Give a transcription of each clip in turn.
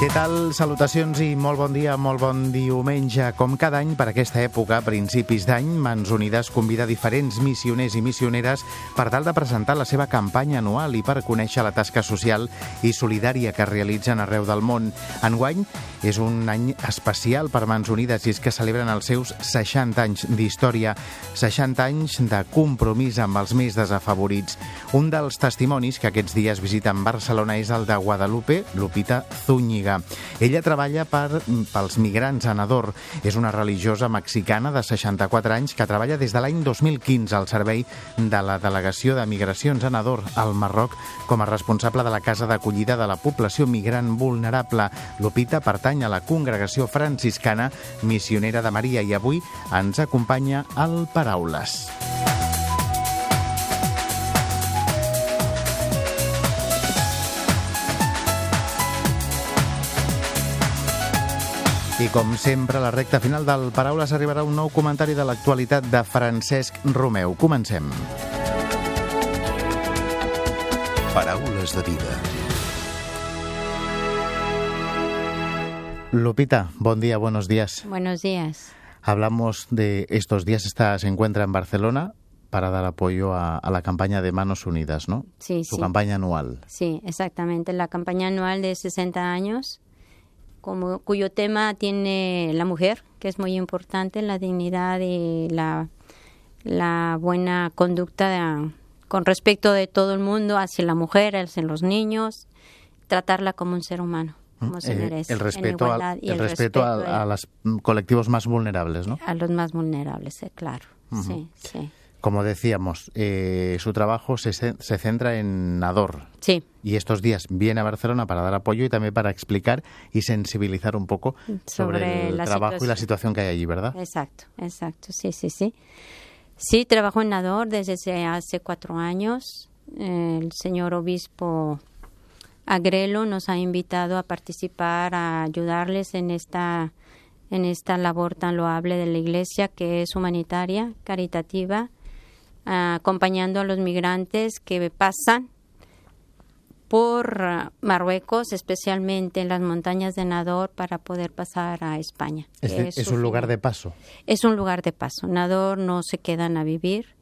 Què tal? Salutacions i molt bon dia, molt bon diumenge. Com cada any, per aquesta època, a principis d'any, Mans Unides convida diferents missioners i missioneres per tal de presentar la seva campanya anual i per conèixer la tasca social i solidària que realitzen arreu del món. Enguany és un any especial per Mans Unides i és que celebren els seus 60 anys d'història, 60 anys de compromís amb els més desafavorits. Un dels testimonis que aquests dies visiten Barcelona és el de Guadalupe, Lupita Zúñiga. Ortega. Ella treballa per, pels migrants a Nador. És una religiosa mexicana de 64 anys que treballa des de l'any 2015 al servei de la Delegació de Migracions a Nador, al Marroc, com a responsable de la Casa d'Acollida de la Població Migrant Vulnerable. Lupita pertany a la congregació franciscana missionera de Maria i avui ens acompanya al Paraules. I com sempre, a la recta final del Paraules arribarà un nou comentari de l'actualitat de Francesc Romeu. Comencem. Paraules de vida. Lupita, buen día, buenos días. Buenos días. Hablamos de estos días, esta se encuentra en Barcelona para dar apoyo a, a la campaña de Manos Unidas, ¿no? Sí, Su sí. campaña anual. Sí, exactamente. La campaña anual de 60 años, como, cuyo tema tiene la mujer, que es muy importante, la dignidad y la, la buena conducta de- con respecto de todo el mundo hacia la mujer, hacia los niños, tratarla como un ser humano, como se Eh, merece. el respeto, al- igualdad el respeto a, a los colectivos más vulnerables, ¿no? a los más vulnerables, eh, claro. Sí, sí. Como decíamos, eh, su trabajo se, se centra en Nador. Sí, Y estos días viene a Barcelona para dar apoyo y también para explicar y sensibilizar un poco sobre, Sobre el trabajo y la situación. que hay allí, ¿verdad? Exacto, exacto, sí, sí, sí. Sí, trabajo en Nador desde hace- cuatro años. El señor obispo Agrelo nos ha invitado a participar, a ayudarles en esta, en esta labor tan loable de la Iglesia que es humanitaria, caritativa, acompañando a los migrantes que pasan por ah, Marruecos, especialmente en las montañas de Nador, para poder pasar a España. Es, un lugar de paso. Es un lugar de paso. Nador no se quedan a vivir,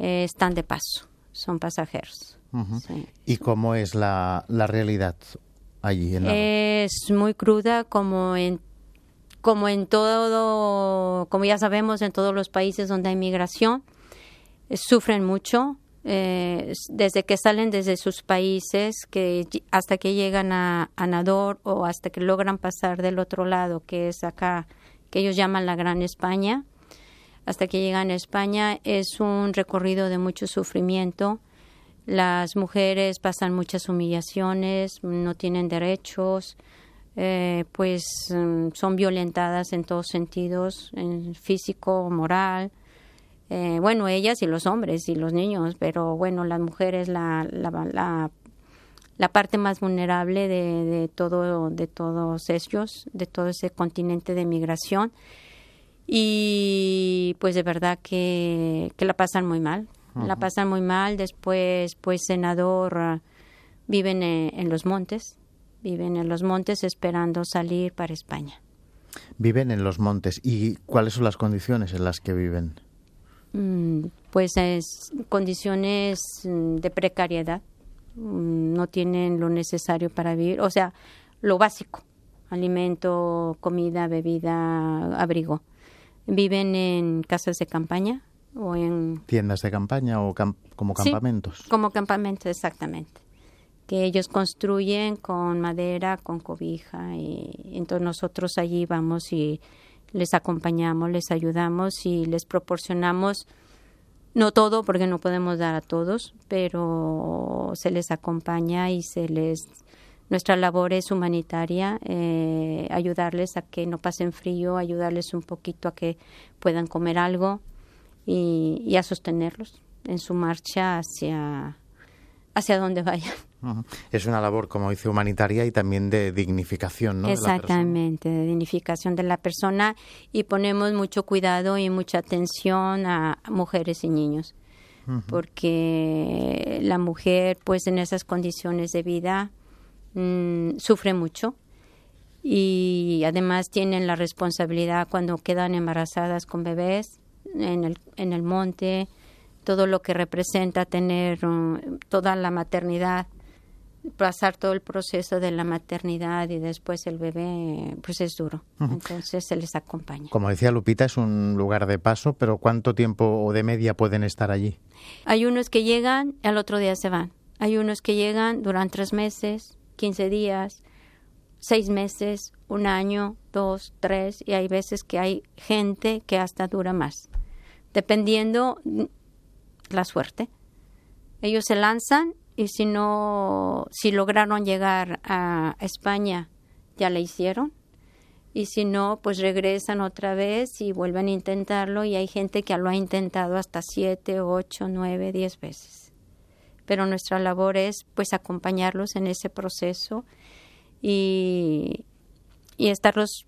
eh, están de paso, son pasajeros. Sí. ¿Y cómo es la, la realidad allí en Nador? Es muy cruda como en como en todo, como ya sabemos, en todos los países donde hay migración, sufren mucho eh, desde que salen desde sus países, que hasta que llegan a, a Nador o hasta que logran pasar del otro lado, que es acá, que ellos llaman la Gran España, hasta que llegan a España es un recorrido de mucho sufrimiento. Las mujeres pasan muchas humillaciones, no tienen derechos, eh, pues mm, son violentadas en todos sentidos, en físico, moral. Eh, bueno, ellas y los hombres y los niños, pero bueno, las mujeres la, la, la, la parte más vulnerable de, de todo de todos ellos, de todo ese continente de migración y pues de verdad que, que la pasan muy mal, la pasan muy mal. Después, pues senador ah, viven en los montes, viven en los montes esperando salir para España. Viven en los montes. ¿Y cuáles son las condiciones en las que viven? Mm, pues es condiciones mm, de precariedad, Mm, no tienen lo necesario para vivir, o sea, lo básico, alimento, comida, bebida, abrigo. Viven en casas de campaña o en ¿Tiendas de campaña o como Sí. campamentos? Como campamento, exactamente. Que ellos construyen con madera, con cobija, y entonces nosotros allí vamos y les acompañamos, les ayudamos y les proporcionamos, no todo, porque no podemos dar a todos, pero se les acompaña y se les. Nuestra labor es humanitaria, eh, ayudarles a que no pasen frío, ayudarles un poquito a que puedan comer algo y, a sostenerlos en su marcha hacia, hacia donde vayan. Es una labor, como dice, humanitaria y también de dignificación, ¿no? Exactamente, de, dignificación de la persona y ponemos mucho cuidado y mucha atención a mujeres y niños, porque la mujer, pues en esas condiciones de vida, mm, sufre mucho y además tienen la responsabilidad cuando quedan embarazadas con bebés en el, en el monte, todo lo que representa tener uh, toda la maternidad pasar todo el proceso de la maternidad y después el bebé, pues es duro. Entonces se les acompaña. Como decía Lupita, es un lugar de paso, pero ¿cuánto tiempo o de media pueden estar allí? Hay unos que llegan, y al otro día se van. Hay unos que llegan durante tres meses, quince días, seis meses, un año, dos, tres, y hay veces que hay gente que hasta dura más, dependiendo la suerte. Ellos se lanzan y si no, si lograron llegar a España, ya la hicieron. Y si no, pues regresan otra vez y vuelven a intentarlo. Y hay gente que lo ha intentado hasta siete, ocho, nueve, diez veces. Pero nuestra labor es pues acompañarlos en ese proceso y, y estarlos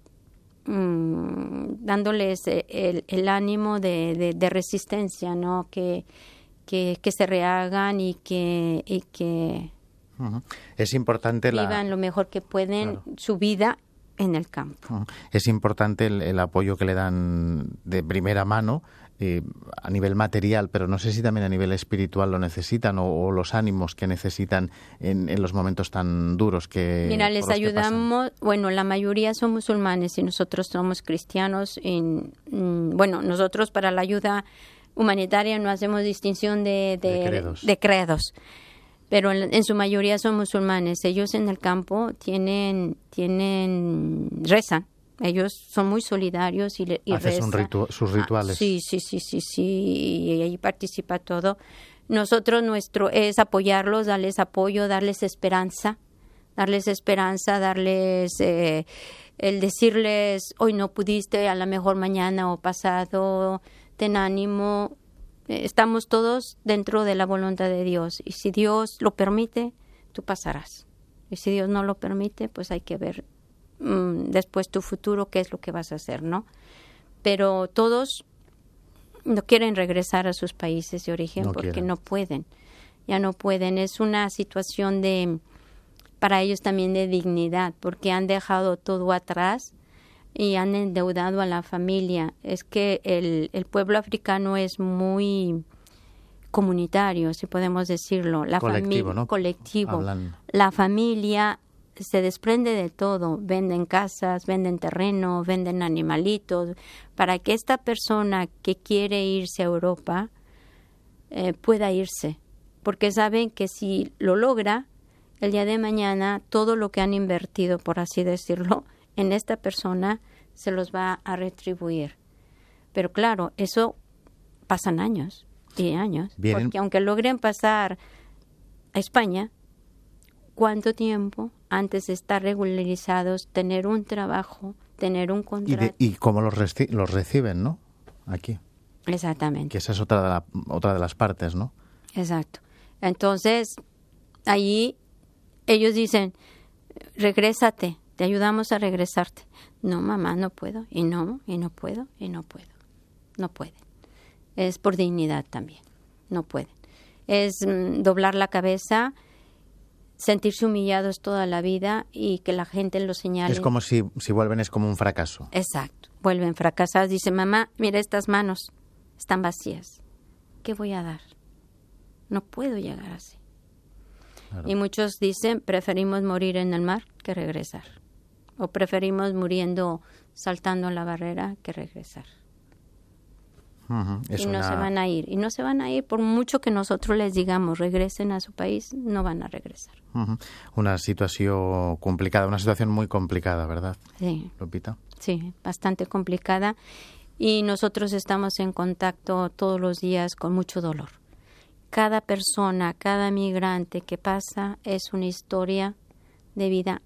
mm, dándoles el, ánimo de, de, de, resistencia, ¿no? Que, que, que se rehagan y que, y que es importante vivan lo mejor que pueden su vida en el campo. Es importante el, apoyo que le dan de primera mano eh, a nivel material, pero no sé si también a nivel espiritual lo necesitan o, los ánimos que necesitan en, en, los momentos tan duros que. Mira, les ayudamos. Bueno, la mayoría son musulmanes y nosotros somos cristianos. En, mm, bueno, nosotros para la ayuda humanitaria no hacemos distinción de, de, credos. pero en, su mayoría son musulmanes. Ellos en el campo tienen, tienen, rezan. Ellos son muy solidarios y, y rezan. sus rituales. sí, sí, sí, sí, sí, y ahí participa todo. Nosotros nuestro es apoyarlos, darles apoyo, darles esperanza, darles esperanza, darles eh, el decirles hoy no pudiste, a lo mejor mañana o pasado ten ánimo, eh, estamos todos dentro de la voluntad de Dios y si Dios lo permite, tú pasarás. Y si Dios no lo permite, pues hay que ver mm, después tu futuro qué es lo que vas a hacer, ¿no? Pero todos no quieren regresar a sus países de origen porque no pueden, ya no pueden. Es una situación de, para ellos también de dignidad, porque han dejado todo atrás y han endeudado a la familia. Es que el, el pueblo africano es muy comunitario, si podemos decirlo. La colectivo, ¿no? colectivo. La familia se desprende de todo, venden casas, venden terreno, venden animalitos, para que esta persona que quiere irse a Europa eh, pueda irse, porque saben que si lo logra, el día de mañana todo lo que han invertido, por así decirlo, en esta persona se los va a retribuir. Pero claro, eso pasan años y años, porque aunque logren pasar a España, ¿cuánto tiempo antes de estar regularizados, tener un trabajo, tener un contrato? Y, cómo los, los reciben, ¿no? Aquí. Exactamente. Que esa es otra de, la, otra de las partes, ¿no? Exacto. Entonces, allí ellos dicen, regrésate, te ayudamos a regresarte. No, mamá, no puedo, y no, y no puedo, y no puedo. No pueden. Es por dignidad también, no pueden. Es mm, doblar la cabeza, sentirse humillados toda la vida y que la gente lo señale. Es como si, si vuelven, es como un fracaso. Exacto, vuelven fracasados. Dice, mamá, mira estas manos, están vacías. ¿Qué voy a dar? No puedo llegar así. Y muchos dicen, preferimos morir en el mar que regresar o preferimos muriendo saltando la barrera que regresar. y no se van a ir. Y no se van a ir por mucho que nosotros les digamos regresen a su país, no van a regresar. Una situación complicada, una situación muy complicada, ¿verdad? Sí. Lupita. Sí, bastante complicada. Y nosotros estamos en contacto todos los días con mucho dolor. Cada persona, cada migrante que pasa es una historia de vida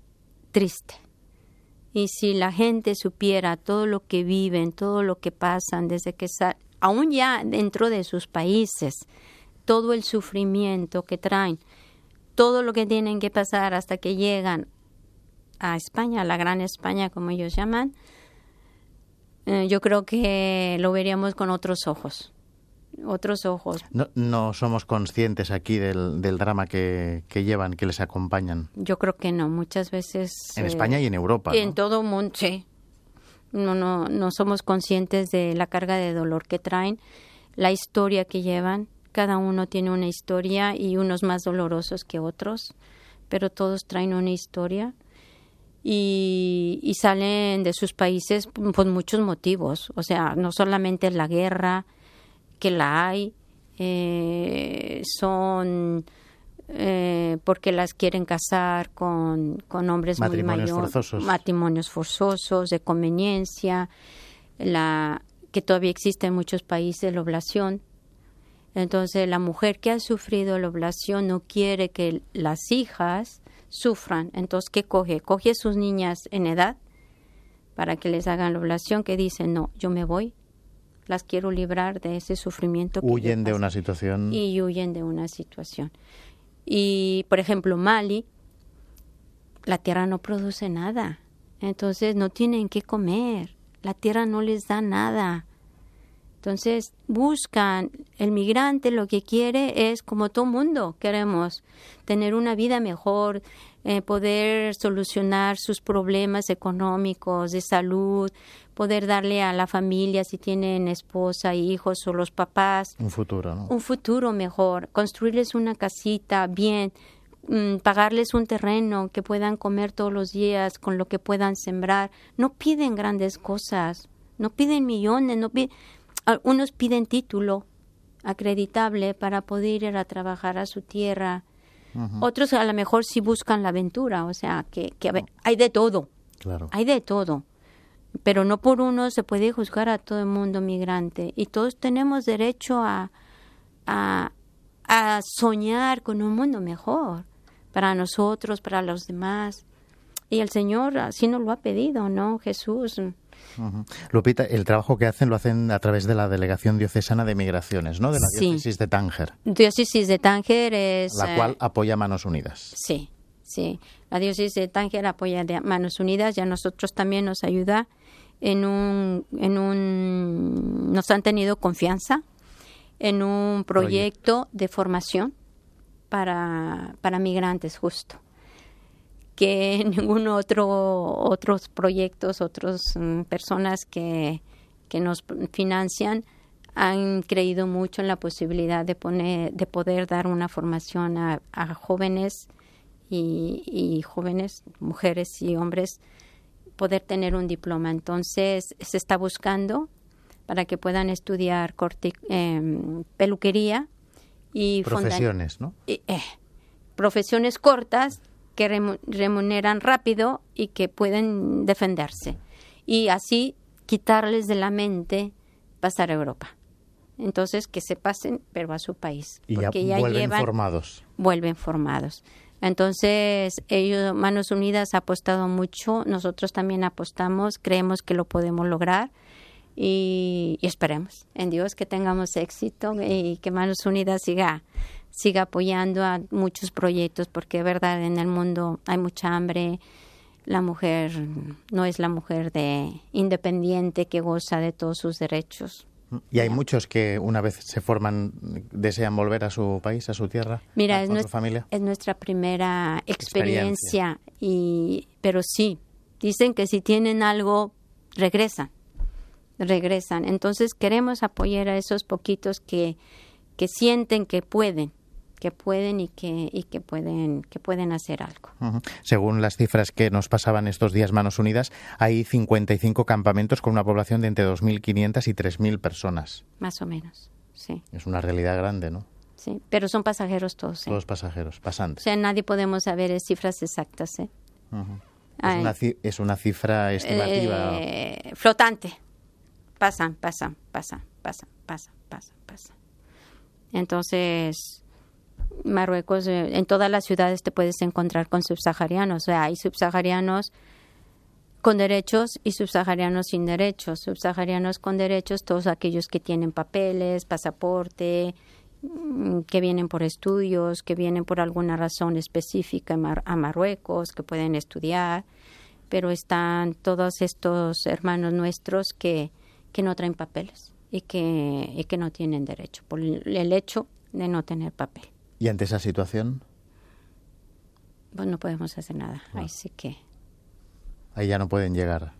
triste y si la gente supiera todo lo que viven, todo lo que pasan desde que salen, aún ya dentro de sus países, todo el sufrimiento que traen, todo lo que tienen que pasar hasta que llegan a España, a la gran España como ellos llaman, eh, yo creo que lo veríamos con otros ojos. Otros ojos. No, no somos conscientes aquí del, del drama que, que, llevan, que les acompañan. Yo creo que no. Muchas veces. En eh, España y en Europa. En todo el mundo, sí. No, no, no somos conscientes de la carga de dolor que traen, la historia que llevan. Cada uno tiene una historia y unos más dolorosos que otros, pero todos traen una historia y, salen de sus países por muchos motivos. O sea, no solamente la guerra, que la hay, eh, son eh, porque las quieren casar con, con hombres muy mayores, forzosos. matrimonios forzosos, de conveniencia, la que todavía existe en muchos países la oblación. Entonces, la mujer que ha sufrido la oblación no quiere que las hijas sufran. Entonces, ¿qué coge? Coge a sus niñas en edad para que les hagan la oblación, que dicen, no, yo me voy, las quiero librar de ese sufrimiento. Que huyen de una situación. Y huyen de una situación. Y, por ejemplo, Mali, la tierra no produce nada. Entonces, no tienen que comer. La tierra no les da nada. Entonces buscan, el migrante lo que quiere es, como todo mundo queremos, tener una vida mejor, eh, poder solucionar sus problemas económicos, de salud, poder darle a la familia, si tienen esposa, hijos o los papás. Un futuro, ¿no? Un futuro mejor, construirles una casita bien, mm, pagarles un terreno que puedan comer todos los días, con lo que puedan sembrar. No piden grandes cosas, no piden millones, no piden unos piden título acreditable para poder ir a trabajar a su tierra. Otros a lo mejor sí buscan la aventura, o sea, que, hay de todo. Claro. Hay de todo. Pero no por uno se puede juzgar a todo el mundo migrante. Y todos tenemos derecho a, a, a soñar con un mundo mejor para nosotros, para los demás. Y el Señor así nos lo ha pedido, ¿no? Jesús Lupita, el trabajo que hacen lo hacen a través de la Delegación Diocesana de Migraciones, ¿no? De la diócesis de Tánger. Diócesis de Tánger es... La cual eh, apoya Manos Unidas. Sí, sí. La diócesis de Tánger apoya de Manos Unidas y a nosotros también nos ayuda en un... En un nos han tenido confianza en un proyecto, de formación para, para migrantes justo que ningún otro otros proyectos, otras mm, personas que, que nos financian han creído mucho en la posibilidad de poner, de poder dar una formación a, jóvenes y, y, jóvenes, mujeres y hombres, poder tener un diploma. Entonces se está buscando para que puedan estudiar em, peluquería y profesiones, ¿no? Eh, profesiones cortas que remuneran rápido y que pueden defenderse. Y así quitarles de la mente pasar a Europa. Entonces, que se pasen, pero a su país. Y porque ya, vuelven formados. Vuelven formados. Entonces, ellos, Manos Unidas, ha apostado mucho, nosotros también apostamos, creemos que lo podemos lograr y, y esperemos en Dios que tengamos éxito y que Manos Unidas siga siga apoyando a muchos proyectos porque es verdad en el mundo hay mucha hambre. La mujer no es la mujer de independiente que goza de todos sus derechos. Y hay muchos que una vez se forman desean volver a su país a su tierra mira es, nuestra, familia. es nuestra primera experiencia, y pero sí dicen que si tienen algo regresan regresan. Entonces queremos apoyar a esos poquitos que que sienten que pueden que pueden y que, y que pueden que pueden hacer algo. Según las cifras que nos pasaban estos días Manos Unidas, hay 55 campamentos con una población de entre 2.500 y 3.000 personas. Más o menos, sí. Es una realidad grande, ¿no? Sí, pero son pasajeros todos. ¿eh? Todos pasajeros, pasantes. O sea, nadie podemos saber cifras exactas. ¿eh? es, una, es, una, cifra estimativa. Eh, flotante. Pasan, pasan, pasan, pasan, pasan, pasan, pasan. Entonces, Marruecos, eh, en todas las ciudades te puedes encontrar con subsaharianos. O sea, hay subsaharianos con derechos y subsaharianos sin derechos. Subsaharianos con derechos, todos aquellos que tienen papeles, pasaporte mm, que vienen por estudios, que vienen por alguna razón específica a Marruecos, que pueden estudiar, pero están todos estos hermanos nuestros que, que no traen papeles y que, y que no tienen derecho por el hecho de no tener papel. ¿Y ante esa situación? Pues no podemos hacer nada. Ahí sí que. Ahí ya no pueden llegar.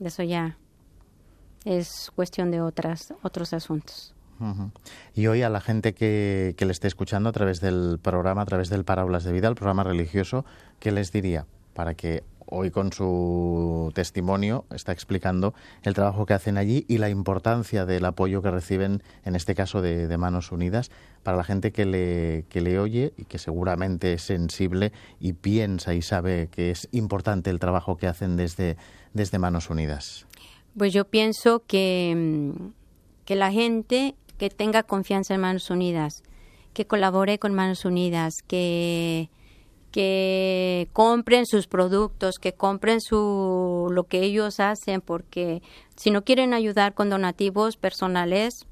Eso ya es cuestión de otras, otros asuntos. Y hoy a la gente que, que, le esté escuchando a través del programa, a través del Parábolas de Vida, el programa religioso, ¿qué les diría para que hoy con su testimonio está explicando el trabajo que hacen allí y la importancia del apoyo que reciben, en este caso de, Manos Unidas, para la gente que le, que le oye y que seguramente es sensible y piensa y sabe que es importante el trabajo que hacen desde, desde Manos Unidas. Pues yo pienso que, mm, que la gente que tenga confianza en Manos Unidas, que colabore con Manos Unidas, que que compren sus productos, que compren su lo que ellos hacen, porque si no quieren ayudar con donativos personales,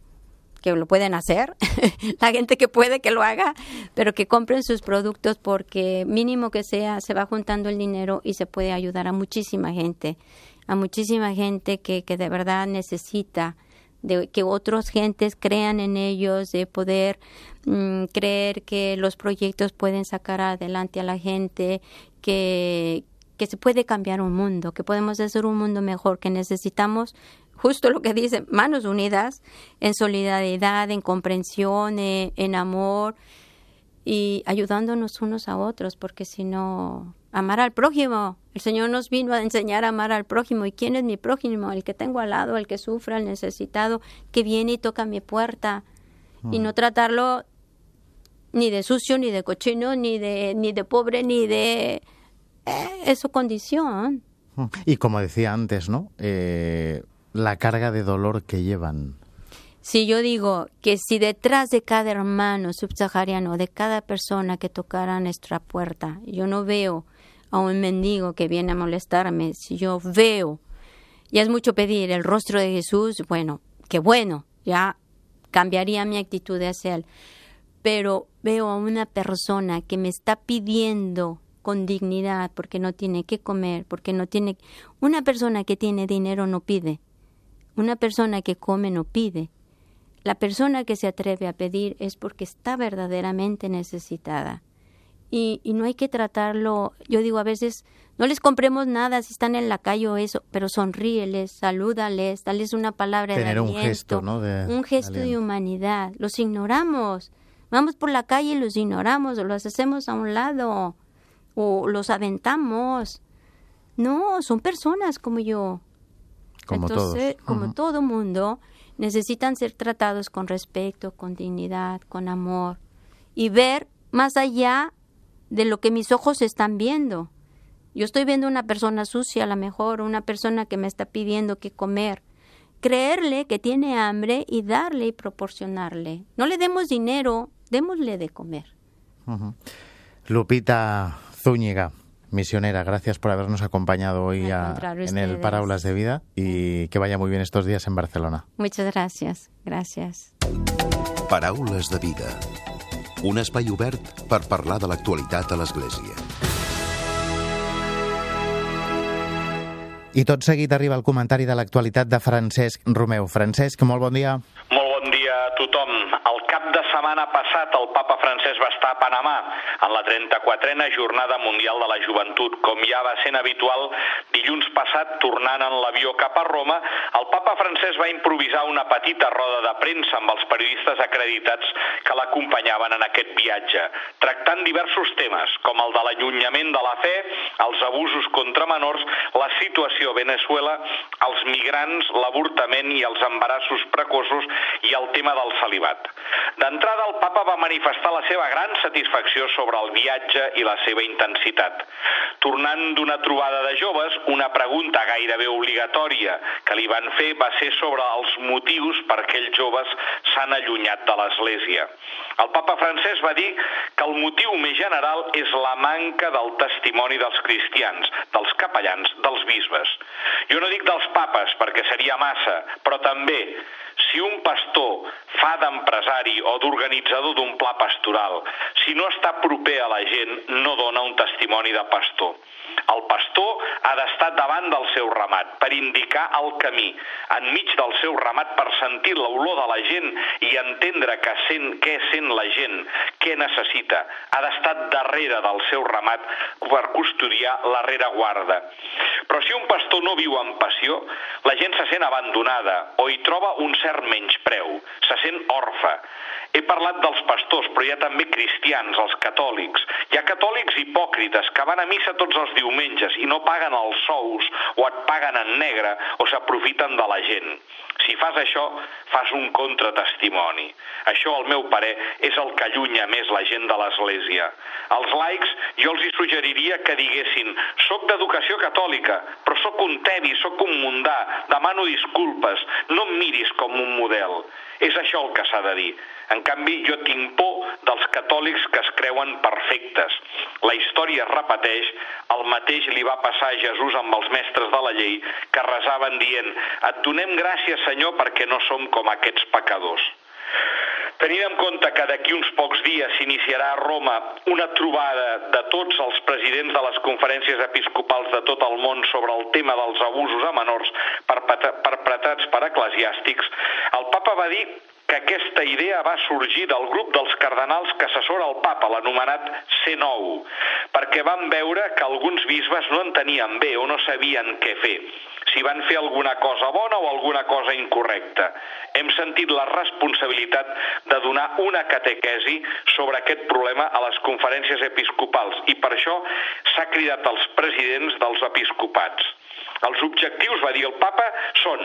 que lo pueden hacer, la gente que puede que lo haga, pero que compren sus productos porque mínimo que sea, se va juntando el dinero y se puede ayudar a muchísima gente, a muchísima gente que, que de verdad necesita de que otras gentes crean en ellos, de poder mm, creer que los proyectos pueden sacar adelante a la gente, que, que se puede cambiar un mundo, que podemos hacer un mundo mejor, que necesitamos justo lo que dice, manos unidas en solidaridad, en comprensión, eh, en amor y ayudándonos unos a otros, porque si no, amar al prójimo. El Señor nos vino a enseñar a amar al prójimo. ¿Y quién es mi prójimo? El que tengo al lado, el que sufre, el necesitado, que viene y toca mi puerta. Y no mm. tratarlo ni de sucio, ni de cochino, ni de, ni de pobre, ni de... Eh, es su condición. Mm. Y como decía antes, ¿no? Eh, la carga de dolor que llevan. Si yo digo que si detrás de cada hermano subsahariano, de cada persona que tocara nuestra puerta, yo no veo a un mendigo que viene a molestarme, si yo veo, ya es mucho pedir el rostro de Jesús, bueno, qué bueno, ya cambiaría mi actitud hacia él. Pero veo a una persona que me está pidiendo con dignidad porque no tiene que comer, porque no tiene... Una persona que tiene dinero no pide. Una persona que come no pide. La persona que se atreve a pedir es porque está verdaderamente necesitada. Y, no hay que tratarlo, yo digo a veces, no les compremos nada si están en la calle o eso, pero sonríeles, salúdales, dales una palabra de aliento. un gesto, ¿no? De, un gesto de humanidad. Los ignoramos. Vamos por la calle y los ignoramos, o los hacemos a un lado, o los aventamos. No, son personas como yo. Como Entonces, como todo mundo, necesitan ser tratados con respeto, con dignidad, con amor y ver más allá de lo que mis ojos están viendo. Yo estoy viendo una persona sucia, a lo mejor, una persona que me está pidiendo que comer. Creerle que tiene hambre y darle y proporcionarle. No le demos dinero, démosle de comer. Lupita Zúñiga, misionera, gracias por habernos acompañado hoy en el Parábolas de Vida y que vaya muy bien estos días en Barcelona. Muchas gracias, gracias. Paraules de Vida, un espai obert per parlar de l'actualitat a l'Església. I tot seguit arriba el comentari de l'actualitat de Francesc Romeu. Francesc, molt bon dia. Molt bon dia a tothom. El cap de setmana passat el papa francès va estar a Panamà en la 34a Jornada Mundial de la Joventut. Com ja va sent habitual, dilluns passat, tornant en l'avió cap a Roma, el papa francès va improvisar una petita roda de premsa amb els periodistes acreditats que l'acompanyaven en aquest viatge, tractant diversos temes, com el de l'allunyament de la fe, els abusos contra menors, la situació a Venezuela, els migrants, l'avortament i els embarassos precoços i el tema del celibat. D'entrada, el papa va manifestar la seva gran satisfacció sobre el viatge i la seva intensitat. Tornant d'una trobada de joves, una pregunta gairebé obligatòria que li van fer va ser sobre els motius per què els joves s'han allunyat de l'Església. El papa francès va dir que el motiu més general és la manca del testimoni dels cristians, dels capellans, dels bisbes. Jo no dic dels papes perquè seria massa, però també Si un pastor fa d'empresari o d'organitzador d'un pla pastoral, si no està proper a la gent, no dona un testimoni de pastor. El pastor ha d'estar davant del seu ramat per indicar el camí, enmig del seu ramat per sentir l'olor de la gent i entendre que sent, què sent la gent, què necessita. Ha d'estar darrere del seu ramat per custodiar la rereguarda. Però si un pastor no viu amb passió, la gent se sent abandonada o hi troba un cert menyspreu, se sent orfe. He parlat dels pastors, però hi ha també cristians, els catòlics. Hi ha catòlics hipòcrites que van a missa tots els diumenges i no paguen els sous o et paguen en negre o s'aprofiten de la gent. Si fas això, fas un contratestimoni. Això, al meu parer, és el que allunya més la gent de l'Església. Els laics, jo els hi suggeriria que diguessin soc d'educació catòlica, però sóc un tebi, sóc un mundà, demano disculpes, no em miris com un model. És això el que s'ha de dir. En canvi, jo tinc por dels catòlics que es creuen perfectes. La història es repeteix, el mateix li va passar a Jesús amb els mestres de la llei, que resaven dient «Et donem gràcies, Senyor, perquè no som com aquests pecadors». Tenint en compte que d'aquí uns pocs dies s'iniciarà a Roma una trobada de tots els presidents de les conferències episcopals de tot el món sobre el tema dels abusos a menors perpetrats per eclesiàstics, el papa va dir que aquesta idea va sorgir del grup dels cardenals que assessora el papa, l'anomenat C9, perquè van veure que alguns bisbes no entenien bé o no sabien què fer si van fer alguna cosa bona o alguna cosa incorrecta. Hem sentit la responsabilitat de donar una catequesi sobre aquest problema a les conferències episcopals i per això s'ha cridat als presidents dels episcopats. Els objectius, va dir el papa, són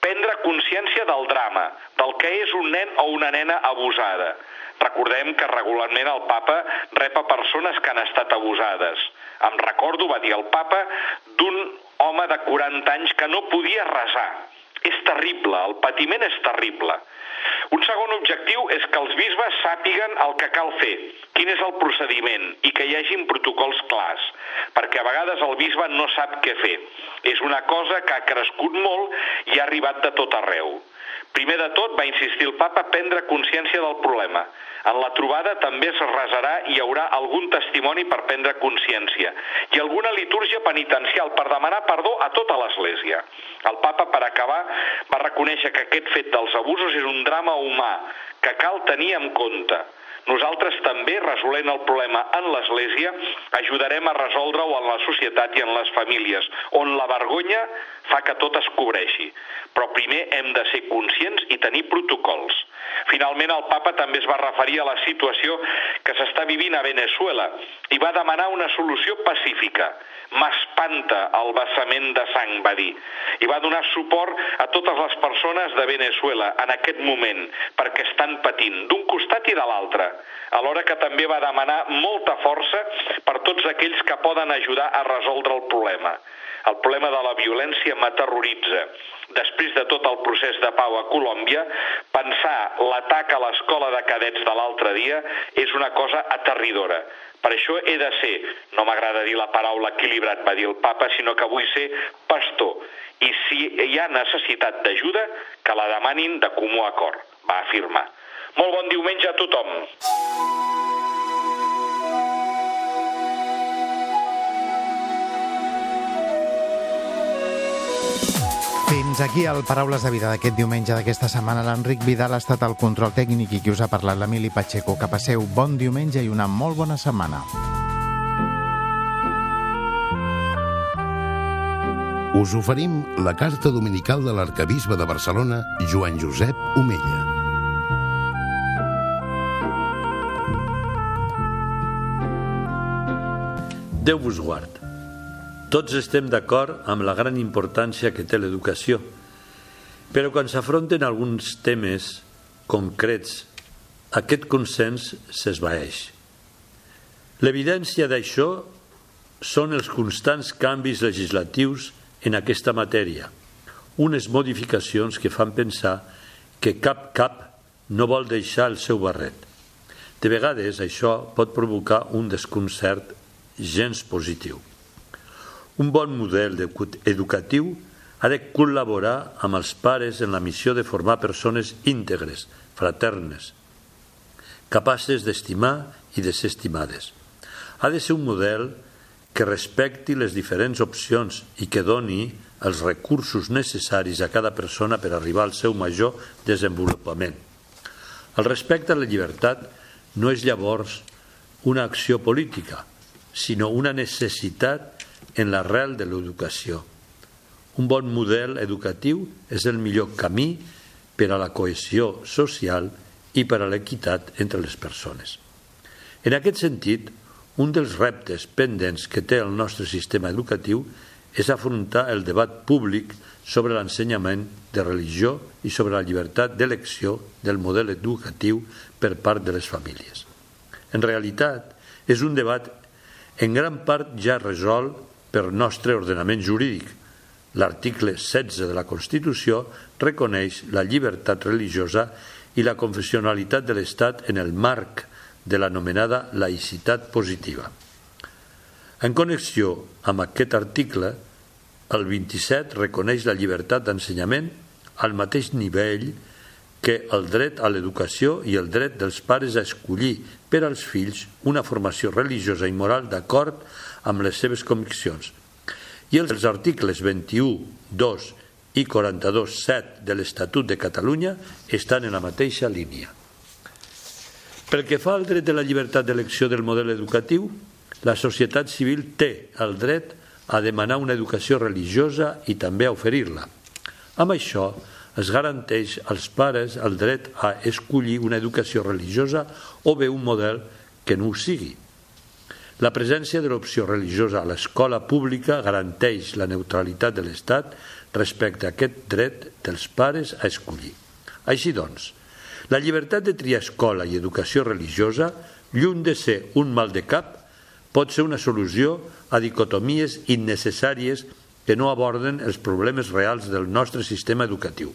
prendre consciència del drama, del que és un nen o una nena abusada. Recordem que regularment el papa rep a persones que han estat abusades. Em recordo, va dir el papa, d'un home de 40 anys que no podia resar. És terrible, el patiment és terrible. Un segon objectiu és que els bisbes sàpiguen el que cal fer, quin és el procediment i que hi hagin protocols clars, perquè a vegades el bisbe no sap què fer. És una cosa que ha crescut molt i ha arribat de tot arreu. Primer de tot, va insistir el papa a prendre consciència del problema. En la trobada també es resarà i hi haurà algun testimoni per prendre consciència i alguna litúrgia penitencial per demanar perdó a tota l'Església. El papa, per acabar, va reconèixer que aquest fet dels abusos és un drama humà que cal tenir en compte nosaltres també, resolent el problema en l'Església, ajudarem a resoldre-ho en la societat i en les famílies, on la vergonya fa que tot es cobreixi. Però primer hem de ser conscients i tenir protocols. Finalment, el papa també es va referir a la situació que s'està vivint a Venezuela i va demanar una solució pacífica. M'espanta el vessament de sang, va dir, i va donar suport a totes les persones de Venezuela en aquest moment, perquè estan patint d'un costat i de l'altre, alhora que també va demanar molta força per tots aquells que poden ajudar a resoldre el problema. El problema de la violència m'aterroritza. Després de tot el procés de pau a Colòmbia, pensar l'atac a l'escola de cadets de l'altre dia és una cosa aterridora. Per això he de ser, no m'agrada dir la paraula equilibrat, va dir el papa, sinó que vull ser pastor. I si hi ha necessitat d'ajuda, que la demanin de comú acord, va afirmar. Molt bon diumenge a tothom. Fins aquí el Paraules de Vida d'aquest diumenge d'aquesta setmana. L'Enric Vidal ha estat el control tècnic i qui us ha parlat l'Emili Pacheco. Que passeu bon diumenge i una molt bona setmana. Us oferim la carta dominical de l'arcabisbe de Barcelona, Joan Josep Omella. Déu vos guard. Tots estem d'acord amb la gran importància que té l'educació, però quan s'afronten alguns temes concrets, aquest consens s'esvaeix. L'evidència d'això són els constants canvis legislatius en aquesta matèria, unes modificacions que fan pensar que cap cap no vol deixar el seu barret. De vegades això pot provocar un desconcert gens positiu. Un bon model educatiu ha de col·laborar amb els pares en la missió de formar persones íntegres, fraternes, capaces d'estimar i de ser estimades. Ha de ser un model que respecti les diferents opcions i que doni els recursos necessaris a cada persona per arribar al seu major desenvolupament. El respecte a la llibertat no és llavors una acció política, sinó una necessitat en l'arrel de l'educació. Un bon model educatiu és el millor camí per a la cohesió social i per a l'equitat entre les persones. En aquest sentit, un dels reptes pendents que té el nostre sistema educatiu és afrontar el debat públic sobre l'ensenyament de religió i sobre la llibertat d'elecció del model educatiu per part de les famílies. En realitat, és un debat en gran part ja resolt per nostre ordenament jurídic. L'article 16 de la Constitució reconeix la llibertat religiosa i la confessionalitat de l'Estat en el marc de l'anomenada laïcitat positiva. En connexió amb aquest article, el 27 reconeix la llibertat d'ensenyament al mateix nivell que el dret a l'educació i el dret dels pares a escollir per als fills una formació religiosa i moral d'acord amb les seves conviccions. I els articles 21, 2 i 42, 7 de l'Estatut de Catalunya estan en la mateixa línia. Pel que fa al dret de la llibertat d'elecció del model educatiu, la societat civil té el dret a demanar una educació religiosa i també a oferir-la. Amb això es garanteix als pares el dret a escollir una educació religiosa o bé un model que no ho sigui. La presència de l'opció religiosa a l'escola pública garanteix la neutralitat de l'Estat respecte a aquest dret dels pares a escollir. Així doncs, la llibertat de triar escola i educació religiosa, lluny de ser un mal de cap, pot ser una solució a dicotomies innecessàries que no aborden els problemes reals del nostre sistema educatiu.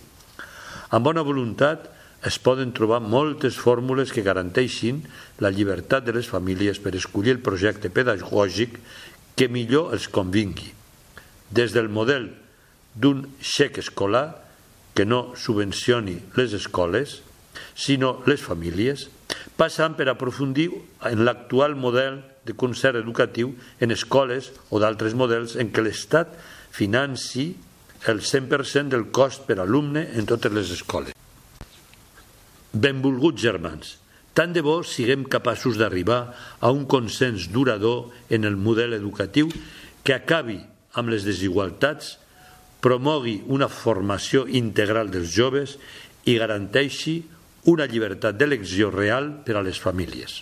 Amb bona voluntat es poden trobar moltes fórmules que garanteixin la llibertat de les famílies per escollir el projecte pedagògic que millor els convingui. Des del model d'un xec escolar que no subvencioni les escoles, sinó les famílies, passant per aprofundir en l'actual model de concert educatiu en escoles o d'altres models en què l'Estat financi el 100% del cost per alumne en totes les escoles. Benvolguts germans, tant de bo siguem capaços d'arribar a un consens durador en el model educatiu que acabi amb les desigualtats, promogui una formació integral dels joves i garanteixi una llibertat d'elecció real per a les famílies.